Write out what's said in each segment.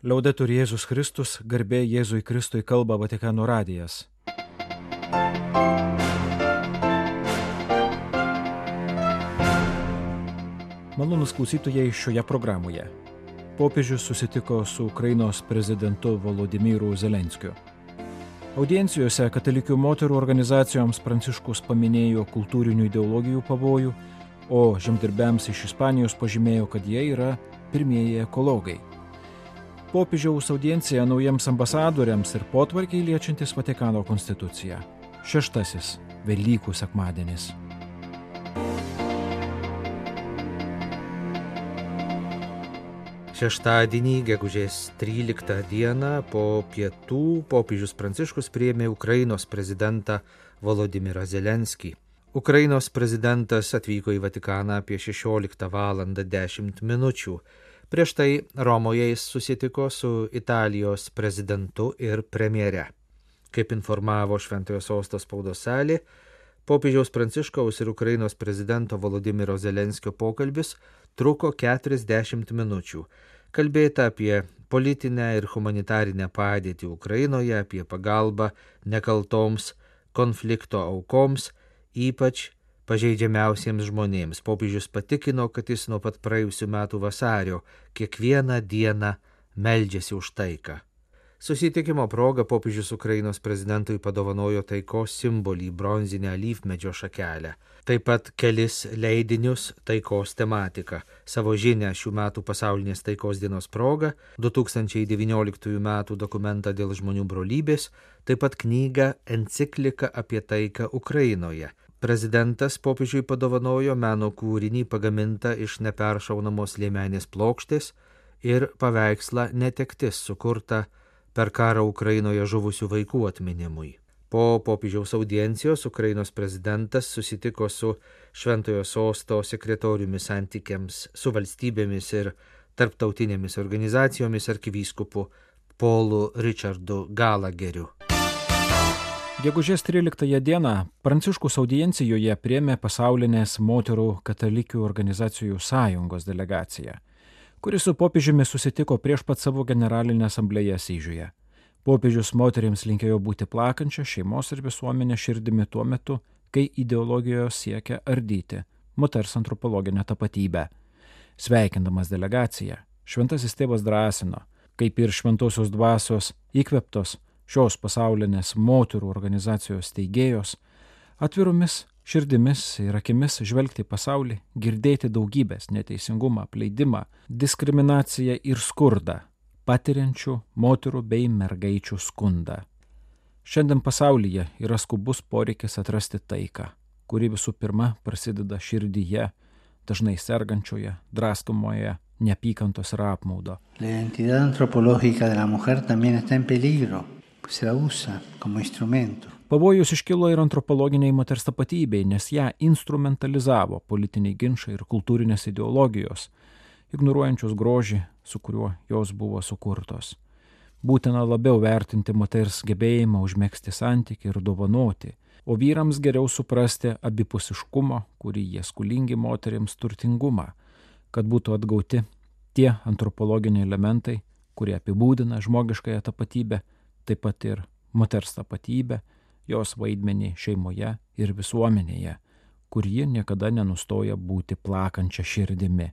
Liaudetur Jėzus Kristus, garbė Jėzui Kristui kalba Vatikano radijas. Malonus klausytojai šioje programoje. Popiežius susitiko su Ukrainos prezidentu Volodymyru Zelenskiu. Audiencijose katalikių moterų organizacijoms Pranciškus paminėjo kultūrinių ideologijų pavojų, o žemdirbiams iš Ispanijos pažymėjo, kad jie yra pirmieji ekologai popiežiaus audiencija naujiems ambasadoriams ir potvarkiai liečiantis Vatikano konstituciją. Šeštasis Velykų sekmadienis. Šeštadienį, gegužės 13 dieną po pietų popiežius Pranciškus priėmė Ukrainos prezidentą Volodimirą Zelenskį. Ukrainos prezidentas atvyko į Vatikaną apie 16 val. 10 minučių. Prieš tai Romoje jis susitiko su Italijos prezidentu ir premjere. Kaip informavo Šventojo sostos spaudos salė, popiežiaus Pranciškaus ir Ukrainos prezidento Volodymyro Zelenskio pokalbis truko 40 minučių. Kalbėta apie politinę ir humanitarinę padėtį Ukrainoje, apie pagalbą nekaltoms konflikto aukoms, ypač pažeidžiamiausiems žmonėms. Popiežius patikino, kad jis nuo pat praėjusių metų vasario kiekvieną dieną meldžiasi už taiką. Susitikimo proga popiežius Ukrainos prezidentui padovanojo taikos simbolį bronzinę alyvmedžio šakelę, taip pat kelis leidinius taikos tematika. Savo žinę šių metų pasaulinės taikos dienos proga, 2019 m. dokumentą dėl žmonių brolybės, taip pat knygą Enciklika apie taiką Ukrainoje, Prezidentas popiežiui padovanojo meno kūrinį pagamintą iš neperšaunamos liemenės plokštės ir paveikslą Netektis sukurtą per karą Ukrainoje žuvusių vaikų atminimui. Po popiežiaus audiencijos Ukrainos prezidentas susitiko su Šventojo sosto sekretoriumi santykiams su valstybėmis ir tarptautinėmis organizacijomis arkivyskupu Polu Richardu Galageriu. Gegužės 13 dieną Pranciškus audiencijoje priemė pasaulinės moterų katalikių organizacijų sąjungos delegaciją, kuri su popiežiumi susitiko prieš pat savo generalinę asamblėją Syžiuje. Popiežius moteriams linkėjo būti plakančia šeimos ir visuomenės širdimi tuo metu, kai ideologijos siekia ardyti moters antropologinę tapatybę. Sveikindamas delegaciją, šventasis tėvas drąsino, kaip ir šventosios dvasios įkveptos, šios pasaulinės moterų organizacijos teigėjos, atviromis širdimis ir akimis žvelgti pasaulį, girdėti daugybės neteisingumą, apleidimą, diskriminaciją ir skurdą, patiriančių moterų bei mergaičių skundą. Šiandien pasaulyje yra skubus poreikis atrasti taiką, kuri visų pirma prasideda širdyje, dažnai sergančioje, draskomoje neapykantos ir apmaudo. Se usa como instrumento. Pavojus iškilo ir antropologiniai moters tapatybei, nes ją instrumentalizavo politiniai ginčiai ir kultūrinės ideologijos, ignoruojančios grožį, su kuriuo jos buvo sukurtos. Būtina labiau vertinti moters gebėjimą užmėgsti santyki ir dovanoti, o vyrams geriau suprasti abipusiškumo, kurį jie skulingi moteriams turtingumą, kad būtų atgauti tie antropologiniai elementai, kurie apibūdina žmogiškąją tapatybę taip pat ir moters tapatybę, jos vaidmenį šeimoje ir visuomenėje, kur ji niekada nenustoja būti plakančia širdimi,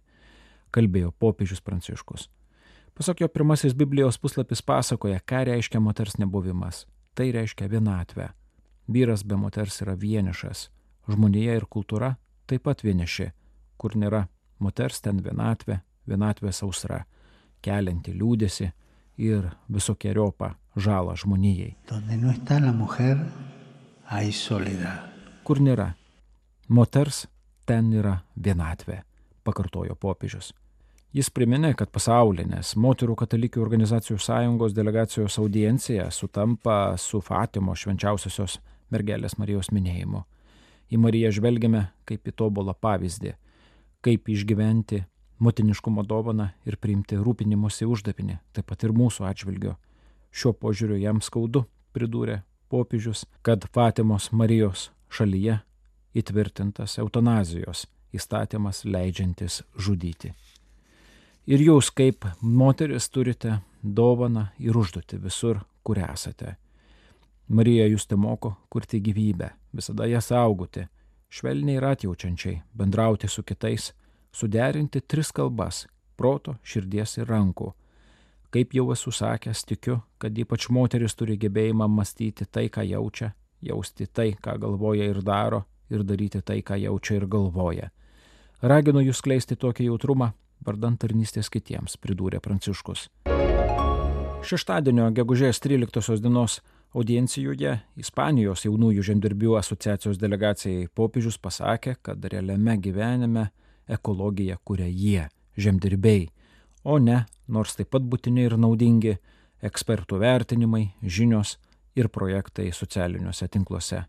kalbėjo popiežius Pranciškus. Pasak jo pirmasis Biblijos puslapis pasakoja, ką reiškia moters nebuvimas. Tai reiškia vienatvę. Vyras be moters yra vienišas. Žmonėje ir kultūra taip pat vieniši. Kur nėra moters, ten vienatvė, vienatvė sausra, kelianti liūdėsi ir visokiojopą žalą žmonijai. Kur nėra moters, ten yra vienatvė, pakartojo popiežius. Jis priminė, kad pasaulinės moterų katalikių organizacijų sąjungos delegacijos audiencija sutampa su Fatimo švenčiausiosios mergelės Marijos minėjimu. Į Mariją žvelgiame kaip į tobulą pavyzdį, kaip išgyventi motiniškumo dovaną ir priimti rūpinimuose uždavinį, taip pat ir mūsų atžvilgiu. Šiuo požiūriu jam skaudu, pridūrė popiežius, kad Fatimos Marijos šalyje įtvirtintas eutanazijos įstatymas leidžiantis žudyti. Ir jūs kaip moteris turite dovaną ir užduoti visur, kur esate. Marija jūs te moko kurti gyvybę, visada ją saugoti, švelniai ir atjaučiančiai, bendrauti su kitais, suderinti tris kalbas - proto, širdies ir rankų. Kaip jau esu sakęs, tikiu, kad ypač moteris turi gebėjimą mąstyti tai, ką jaučia, jausti tai, ką galvoja ir daro, ir daryti tai, ką jaučia ir galvoja. Raginu jūs kleisti tokį jautrumą, vardant tarnystės kitiems, pridūrė Pranciškus. Šeštadienio gegužės 13 dienos audiencijoje Ispanijos jaunųjų žemdirbių asociacijos delegacijai popiežius pasakė, kad realiame gyvenime ekologiją kuria jie, žemdirbiai, o ne, nors taip pat būtini ir naudingi, ekspertų vertinimai, žinios ir projektai socialiniuose tinkluose.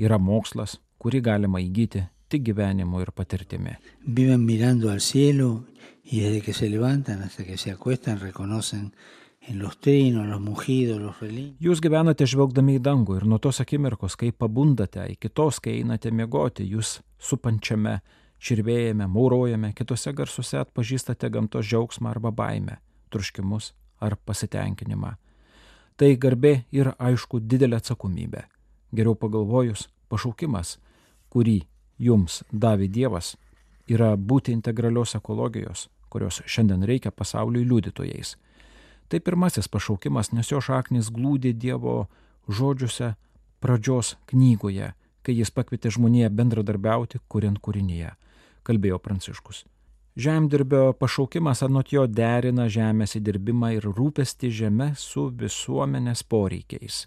Yra mokslas, kurį galima įgyti tik gyvenimu ir patirtimi. Viven mirando al cielo y desde que se levantan hasta que se acuestan reconocen. Jūs gyvenate žvelgdami į dangų ir nuo tos akimirkos, kai pabundate, iki tos, kai einate miegoti, jūs supančiame, čirvėjame, maurojame, kitose garsuose atpažįstate gamtos džiaugsmą arba baimę, truškimus ar pasitenkinimą. Tai garbė ir aišku didelė atsakomybė. Geriau pagalvojus, pašaukimas, kurį jums davė Dievas, yra būti integralios ekologijos, kurios šiandien reikia pasauliui liudytojais. Tai pirmasis pašaukimas, nes jo šaknis glūdi Dievo žodžiuose pradžios knygoje, kai jis pakvietė žmoniją bendradarbiauti, kuriant kūrinyje, kalbėjo Pranciškus. Žemdirbio pašaukimas anot jo derina žemės įdirbimą ir rūpesti žemę su visuomenės poreikiais.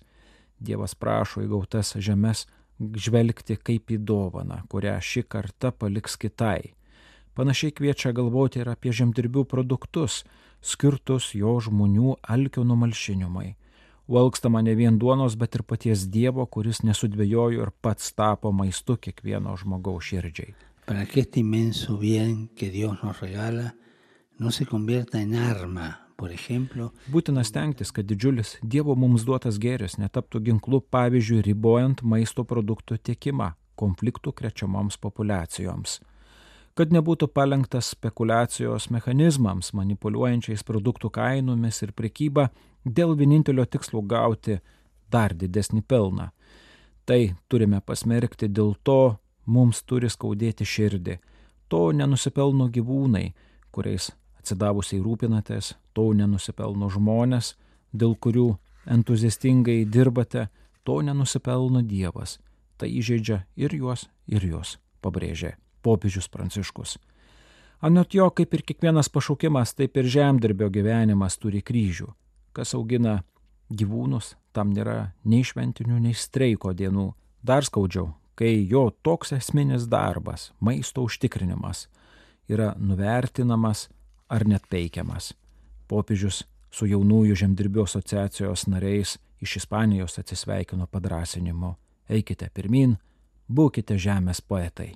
Dievas prašo įgautas žemės žvelgti kaip į dovaną, kurią ši karta paliks kitai. Panašiai kviečia galvoti ir apie žemdirbių produktus, skirtus jo žmonių alkio numalšinimui. Valkstama ne vien duonos, bet ir paties Dievo, kuris nesudvėjojo ir pats tapo maistu kiekvieno žmogaus širdžiai. Para que este inmenso bien que Dios nos regala no se convierta en arma Būtina stengtis, kad didžiulis Dievo mums duotas gėris netaptų ginklu, pavyzdžiui, ribojant maisto produktų tiekimą konfliktų krečiamoms populiacijoms. Kad nebūtų palengtas spekulacijos mechanizmams, manipuliuojančiais produktų kainomis ir prekyba dėl vienintelio tikslo gauti dar didesnį pelną. Tai turime pasmerkti, dėl to mums turi skaudėti širdį. To nenusipelno gyvūnai, kuriais atsidavusiai rūpinatės, to nenusipelno žmonės, dėl kurių entuziastingai dirbate, to nenusipelno Dievas. Tai įžeidžia ir juos, ir juos, pabrėžė popiežius Pranciškus. Anot jo, kaip ir kiekvienas pašaukimas, taip ir žemdirbio gyvenimas turi kryžių. Kas augina gyvūnus, tam nėra nei šventinių, nei streiko dienų. Dar skaudžiau, kai jo toks esminis darbas, maisto užtikrinimas, yra nuvertinamas ar net peikiamas. Popiežius su jaunųjų žemdirbių asociacijos nariais iš Ispanijos atsisveikino padrasinimu. Eikite pirmin, būkite žemės poetai.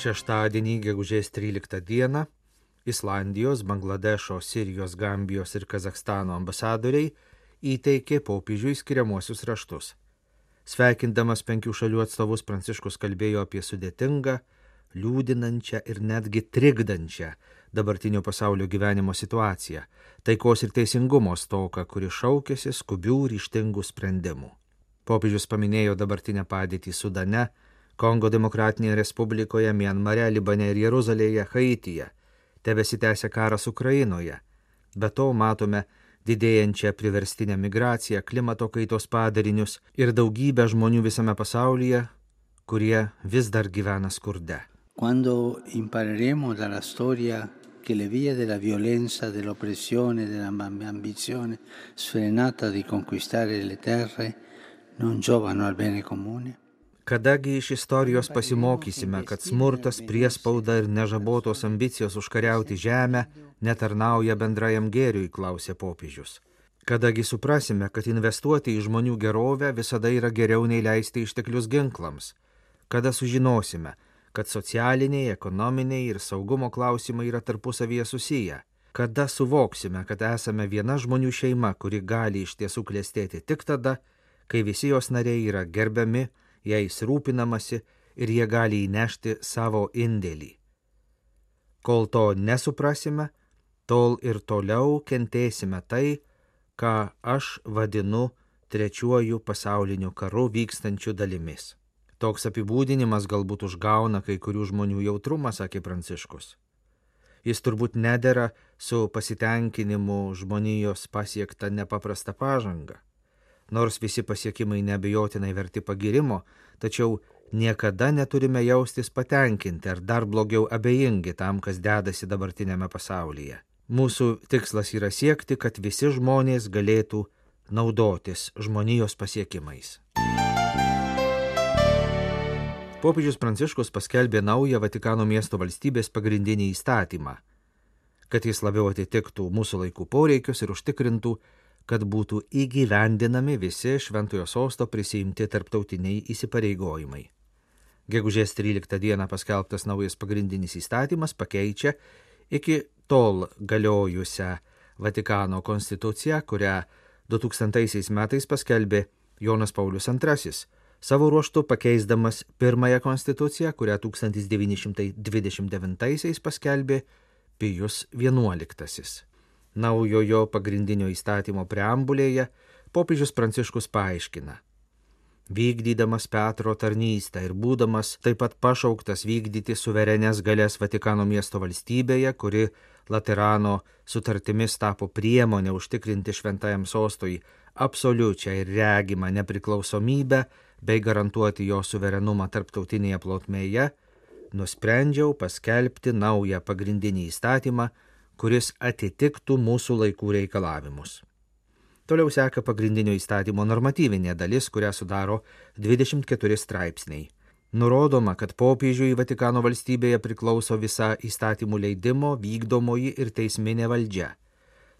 Šeštadienį, gegužės 13 dieną, Islandijos, Bangladešo, Sirijos, Gambijos ir Kazakstano ambasadoriai įteikė popiežiui skiriamuosius raštus. Sveikindamas penkių šalių atstovus Pranciškus kalbėjo apie sudėtingą, liūdinančią ir netgi trikdančią dabartinio pasaulio gyvenimo situaciją, taikos ir teisingumo stoką, kuri šaukėsi skubių ryštingų sprendimų. Popiežius paminėjo dabartinę padėtį Sudane, Kongo Demokratinėje Respublikoje, Mianmare, Libane ir Jeruzalėje, Haityje, tebesitęsia karas Ukrainoje. Be to matome didėjančią priverstinę migraciją, klimato kaitos padarinius ir daugybę žmonių visame pasaulyje, kurie vis dar gyvena skurde. Quando impareremo dalla storia che le vie della violenza, dell'oppressione, dell'ambizione sfrenata di conquistare le terre non giovano al bene comune? Kadagi iš istorijos pasimokysime, kad smurtas, priespauda ir nežabotos ambicijos užkariauti žemę netarnauja bendrajam gėriui, klausė popiežius. Kadagi suprasime, kad investuoti į žmonių gerovę visada yra geriau nei leisti išteklius ginklams. Kada sužinosime, kad socialiniai, ekonominiai ir saugumo klausimai yra tarpusavyje susiję. Kada suvoksime, kad esame viena žmonių šeima, kuri gali iš tiesų klėstėti tik tada, kai visi jos nariai yra gerbiami, jais rūpinamasi ir jie gali įnešti savo indėlį. Kol to nesuprasime, tol ir toliau kentėsime tai, ką aš vadinu trečiuoju pasauliniu karu vykstančiu dalimis. Toks apibūdinimas galbūt užgauna kai kurių žmonių jautrumą, sakė Pranciškus. Jis turbūt nedėra su pasitenkinimu žmonijos pasiektą nepaprastą pažangą. Nors visi pasiekimai nebejotinai verti pagirimo, tačiau niekada neturime jaustis patenkinti ar dar blogiau abejingi tam, kas dedasi dabartinėme pasaulyje. Mūsų tikslas yra siekti, kad visi žmonės galėtų naudotis žmonijos pasiekimais. Popiežius Pranciškus paskelbė naują Vatikano miesto valstybės pagrindinį įstatymą, kad jis labiau atitiktų mūsų laikų poreikius ir užtikrintų, kad būtų įgyvendinami visi Šventojo sosto prisijimti tarptautiniai įsipareigojimai. Gegužės 13 dieną paskelbtas naujas pagrindinis įstatymas pakeičia iki tol galiojusią Vatikano konstituciją, kurią 2000 metais paskelbė Jonas Paulius II savo ruoštų pakeisdamas pirmąją konstituciją, kurią 1929 paskelbė Pijus XI. Naujojo pagrindinio įstatymo preambulėje popiežius Pranciškus paaiškina. Vykdydamas Petro tarnystę ir būdamas taip pat pašauktas vykdyti suverenės galės Vatikano miesto valstybėje, kuri Laterano sutartimis tapo priemonė užtikrinti šventajam sostui absoliučią ir regimą nepriklausomybę, bei garantuoti jo suverenumą tarptautinėje plotmėje, nusprendžiau paskelbti naują pagrindinį įstatymą, kuris atitiktų mūsų laikų reikalavimus. Toliau seka pagrindinio įstatymo normatyvinė dalis, kurią sudaro 24 straipsniai. Nurodoma, kad popiežiui Vatikano valstybėje priklauso visa įstatymų leidimo, vykdomoji ir teisminė valdžia.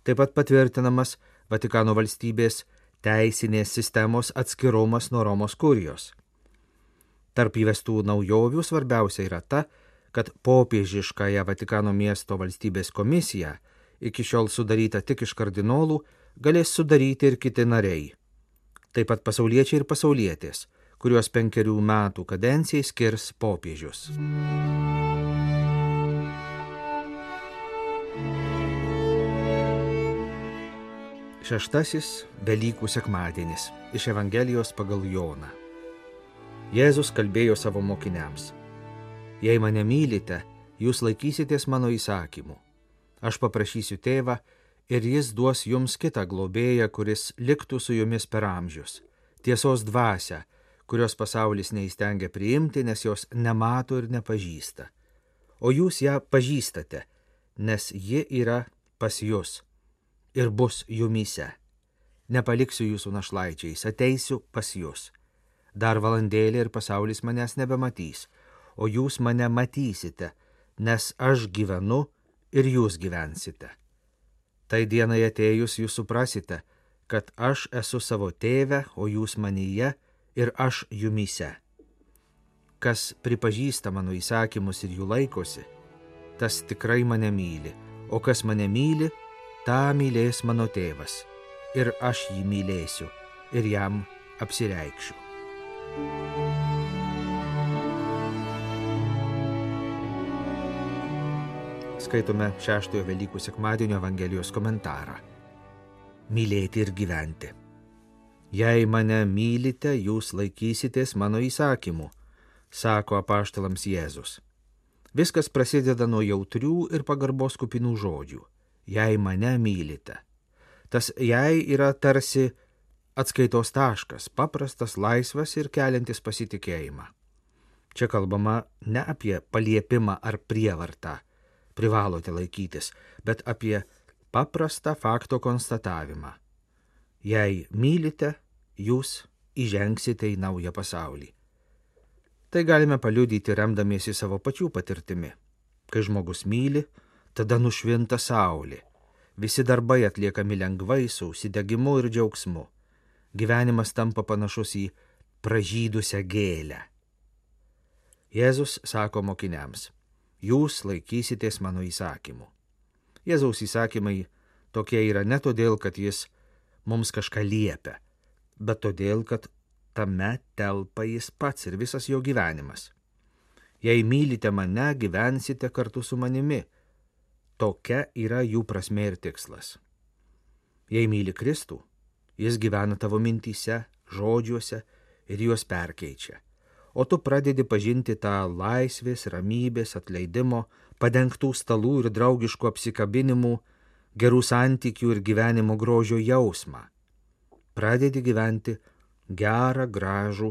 Taip pat patvirtinamas Vatikano valstybės teisinės sistemos atskirumas nuo Romos kurijos. Tarp įvestų naujovių svarbiausia yra ta, kad popiežiškąją Vatikano miesto valstybės komisiją, iki šiol sudaryta tik iš kardinolų, galės sudaryti ir kiti nariai. Taip pat pasauliečiai ir pasaulietės, kuriuos penkerių metų kadencijai skirs popiežius. Šeštasis Velykų sekmadienis iš Evangelijos pagal Joną. Jėzus kalbėjo savo mokiniams. Jei mane mylite, jūs laikysitės mano įsakymų. Aš paprašysiu tėvą ir jis duos jums kitą globėją, kuris liktų su jumis per amžius. Tiesos dvasia, kurios pasaulis neįstengia priimti, nes jos nemato ir nepažįsta. O jūs ją pažįstate, nes ji yra pas jūs ir bus jumise. Nepaliksiu jūsų našlaičiais, ateisiu pas jūs. Dar valandėlį ir pasaulis manęs nebematys, o jūs mane matysite, nes aš gyvenu ir jūs gyvensite. Tai dienai atėjus jūs suprasite, kad aš esu savo tėve, o jūs manyje ir aš jumise. Kas pripažįsta mano įsakymus ir jų laikosi, tas tikrai mane myli, o kas mane myli, tą mylės mano tėvas, ir aš jį mylėsiu, ir jam apsireikšiu. Skaitome šeštojo Velykų sekmadienio Evangelijos komentarą. Mylėti ir gyventi. Jei mane mylite, jūs laikysitės mano įsakymų, sako apaštalams Jėzus. Viskas prasideda nuo jautrių ir pagarbos kupinų žodžių jei mane mylite. Tas jei yra tarsi atskaitos taškas, paprastas, laisvas ir keliantis pasitikėjimą. Čia kalbama ne apie paliepimą ar prievartą, privalote laikytis, bet apie paprastą fakto konstatavimą. Jei mylite, jūs įžengsite į naują pasaulį. Tai galime paliudyti remdamiesi savo pačių patirtimi. Kai žmogus myli, tada nušvinta saulė. Visi darbai atliekami lengvai, su užsidegimu ir džiaugsmu. Gyvenimas tampa panašus į pražydusią gėlę. Jėzus sako mokiniams, jūs laikysitės mano įsakymų. Jėzaus įsakymai tokie yra ne todėl, kad jis mums kažką liepia, bet todėl, kad tame telpa jis pats ir visas jo gyvenimas. Jei mylite mane, gyvensite kartu su manimi Tokia yra jų prasme ir tikslas. Jei myli Kristų, jis gyvena tavo mintyse, žodžiuose ir juos perkeičia. O tu pradedi pažinti tą laisvės, ramybės, atleidimo, padengtų stalų ir draugiškų apsikabinimų, gerų santykių ir gyvenimo grožio jausmą. Pradedi gyventi gerą, gražų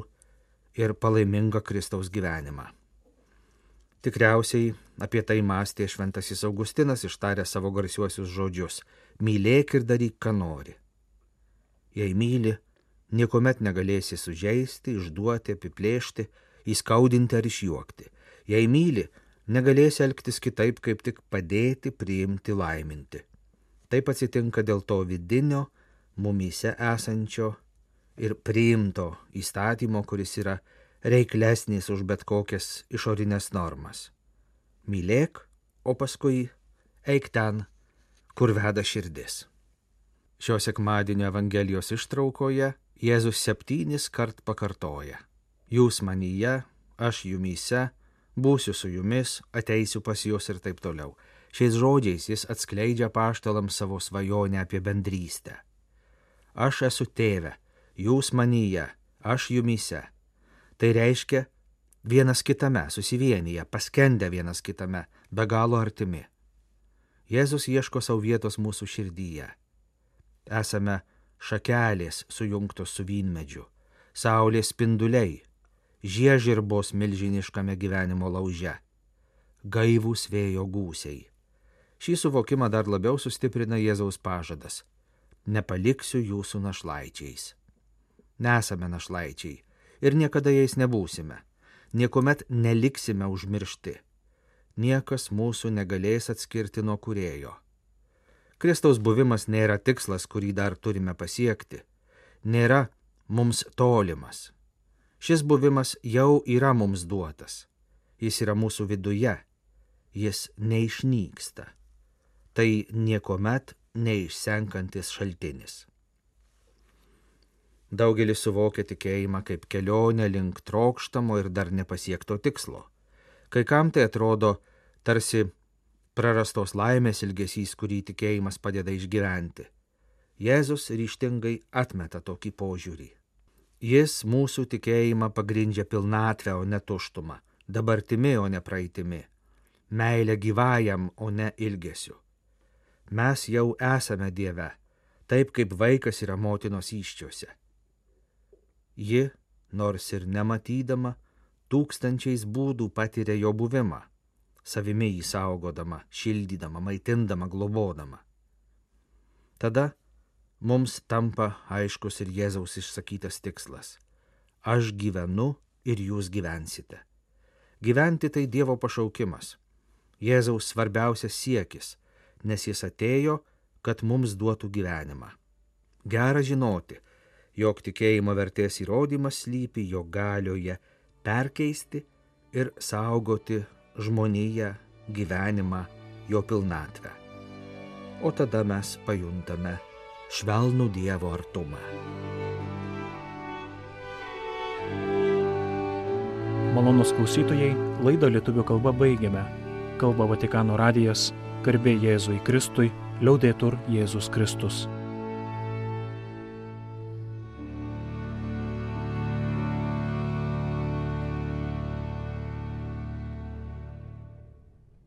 ir palaimingą Kristaus gyvenimą. Tikriausiai apie tai mąstė šventasis Augustinas ištarė savo garsiuosius žodžius - mylėk ir daryk, ką nori. Jei myli, niekuomet negalėsi sužeisti, išduoti, apiplėšti, įskaudinti ar išjuokti. Jei myli, negalėsi elgtis kitaip, kaip tik padėti, priimti, laiminti. Taip atsitinka dėl to vidinio, mumyse esančio ir priimto įstatymo, kuris yra reiklesnis už bet kokias išorinės normas. Mylėk, o paskui eik ten, kur veda širdis. Šio sekmadienio Evangelijos ištraukoje Jėzus septynis kart pakartoja. Jūs manyje, aš jumyse, būsiu su jumis, ateisiu pas jūs ir taip toliau. Šiais žodžiais jis atskleidžia paštalams savo svajonę apie bendrystę. Aš esu tėve, jūs manyje, aš jumyse. Tai reiškia vienas kitame, susivienyje, paskendę vienas kitame, be galo artimi. Jėzus ieško savo vietos mūsų širdyje. Esame šakelės sujungtos su vynmedžiu, saulės spinduliai, žiežirbos milžiniškame gyvenimo lauže, gaivūs vėjo gūsiai. Šį suvokimą dar labiau sustiprina Jėzaus pažadas - nepaliksiu jūsų našlaičiais. Nesame našlaičiai ir niekada jais nebūsime, niekuomet neliksime užmiršti. Niekas mūsų negalės atskirti nuo kurėjo Kristaus buvimas nėra tikslas, kurį dar turime pasiekti, nėra mums tolimas. Šis buvimas jau yra mums duotas, jis yra mūsų viduje, jis neišnyksta. Tai niekuomet neišsenkantis šaltinis. Daugelis suvokia tikėjimą kaip kelionę link trokštamo ir dar nepasiekto tikslo. Kai kam tai atrodo tarsi prarastos laimės ilgesys, kurį tikėjimas padeda išgyventi. Jėzus ryštingai atmeta tokį požiūrį. Jis mūsų tikėjimą pagrindžia pilnatvę, o ne tuštumą, dabartimi, o ne praeitimi, meilę gyvajam, o ne ilgesiu. Mes jau esame Dieve, taip kaip vaikas yra motinos iščiose. Ji, nors ir nematydama, tūkstančiais būdų patiria jo buvimą savimi jį saugodama, šildydama, maitindama, globodama. Tada mums tampa aiškus ir Jėzaus išsakytas tikslas - aš gyvenu ir jūs gyvensite. Gyventi tai Dievo pašaukimas, Jėzaus svarbiausias siekis, nes jis atėjo, kad mums duotų gyvenimą. Gera žinoti, jog tikėjimo vertės įrodymas slypi jo galioje perkeisti ir saugoti žmoniją, gyvenimą, jo pilnatvę. O tada mes pajuntame švelnų Dievo artumą. Malonus klausytojai, laidą lietuvių kalba baigiame. Kalba Vatikano radijas, garbė Jėzui Kristui, liaudėtur Jėzus Kristus.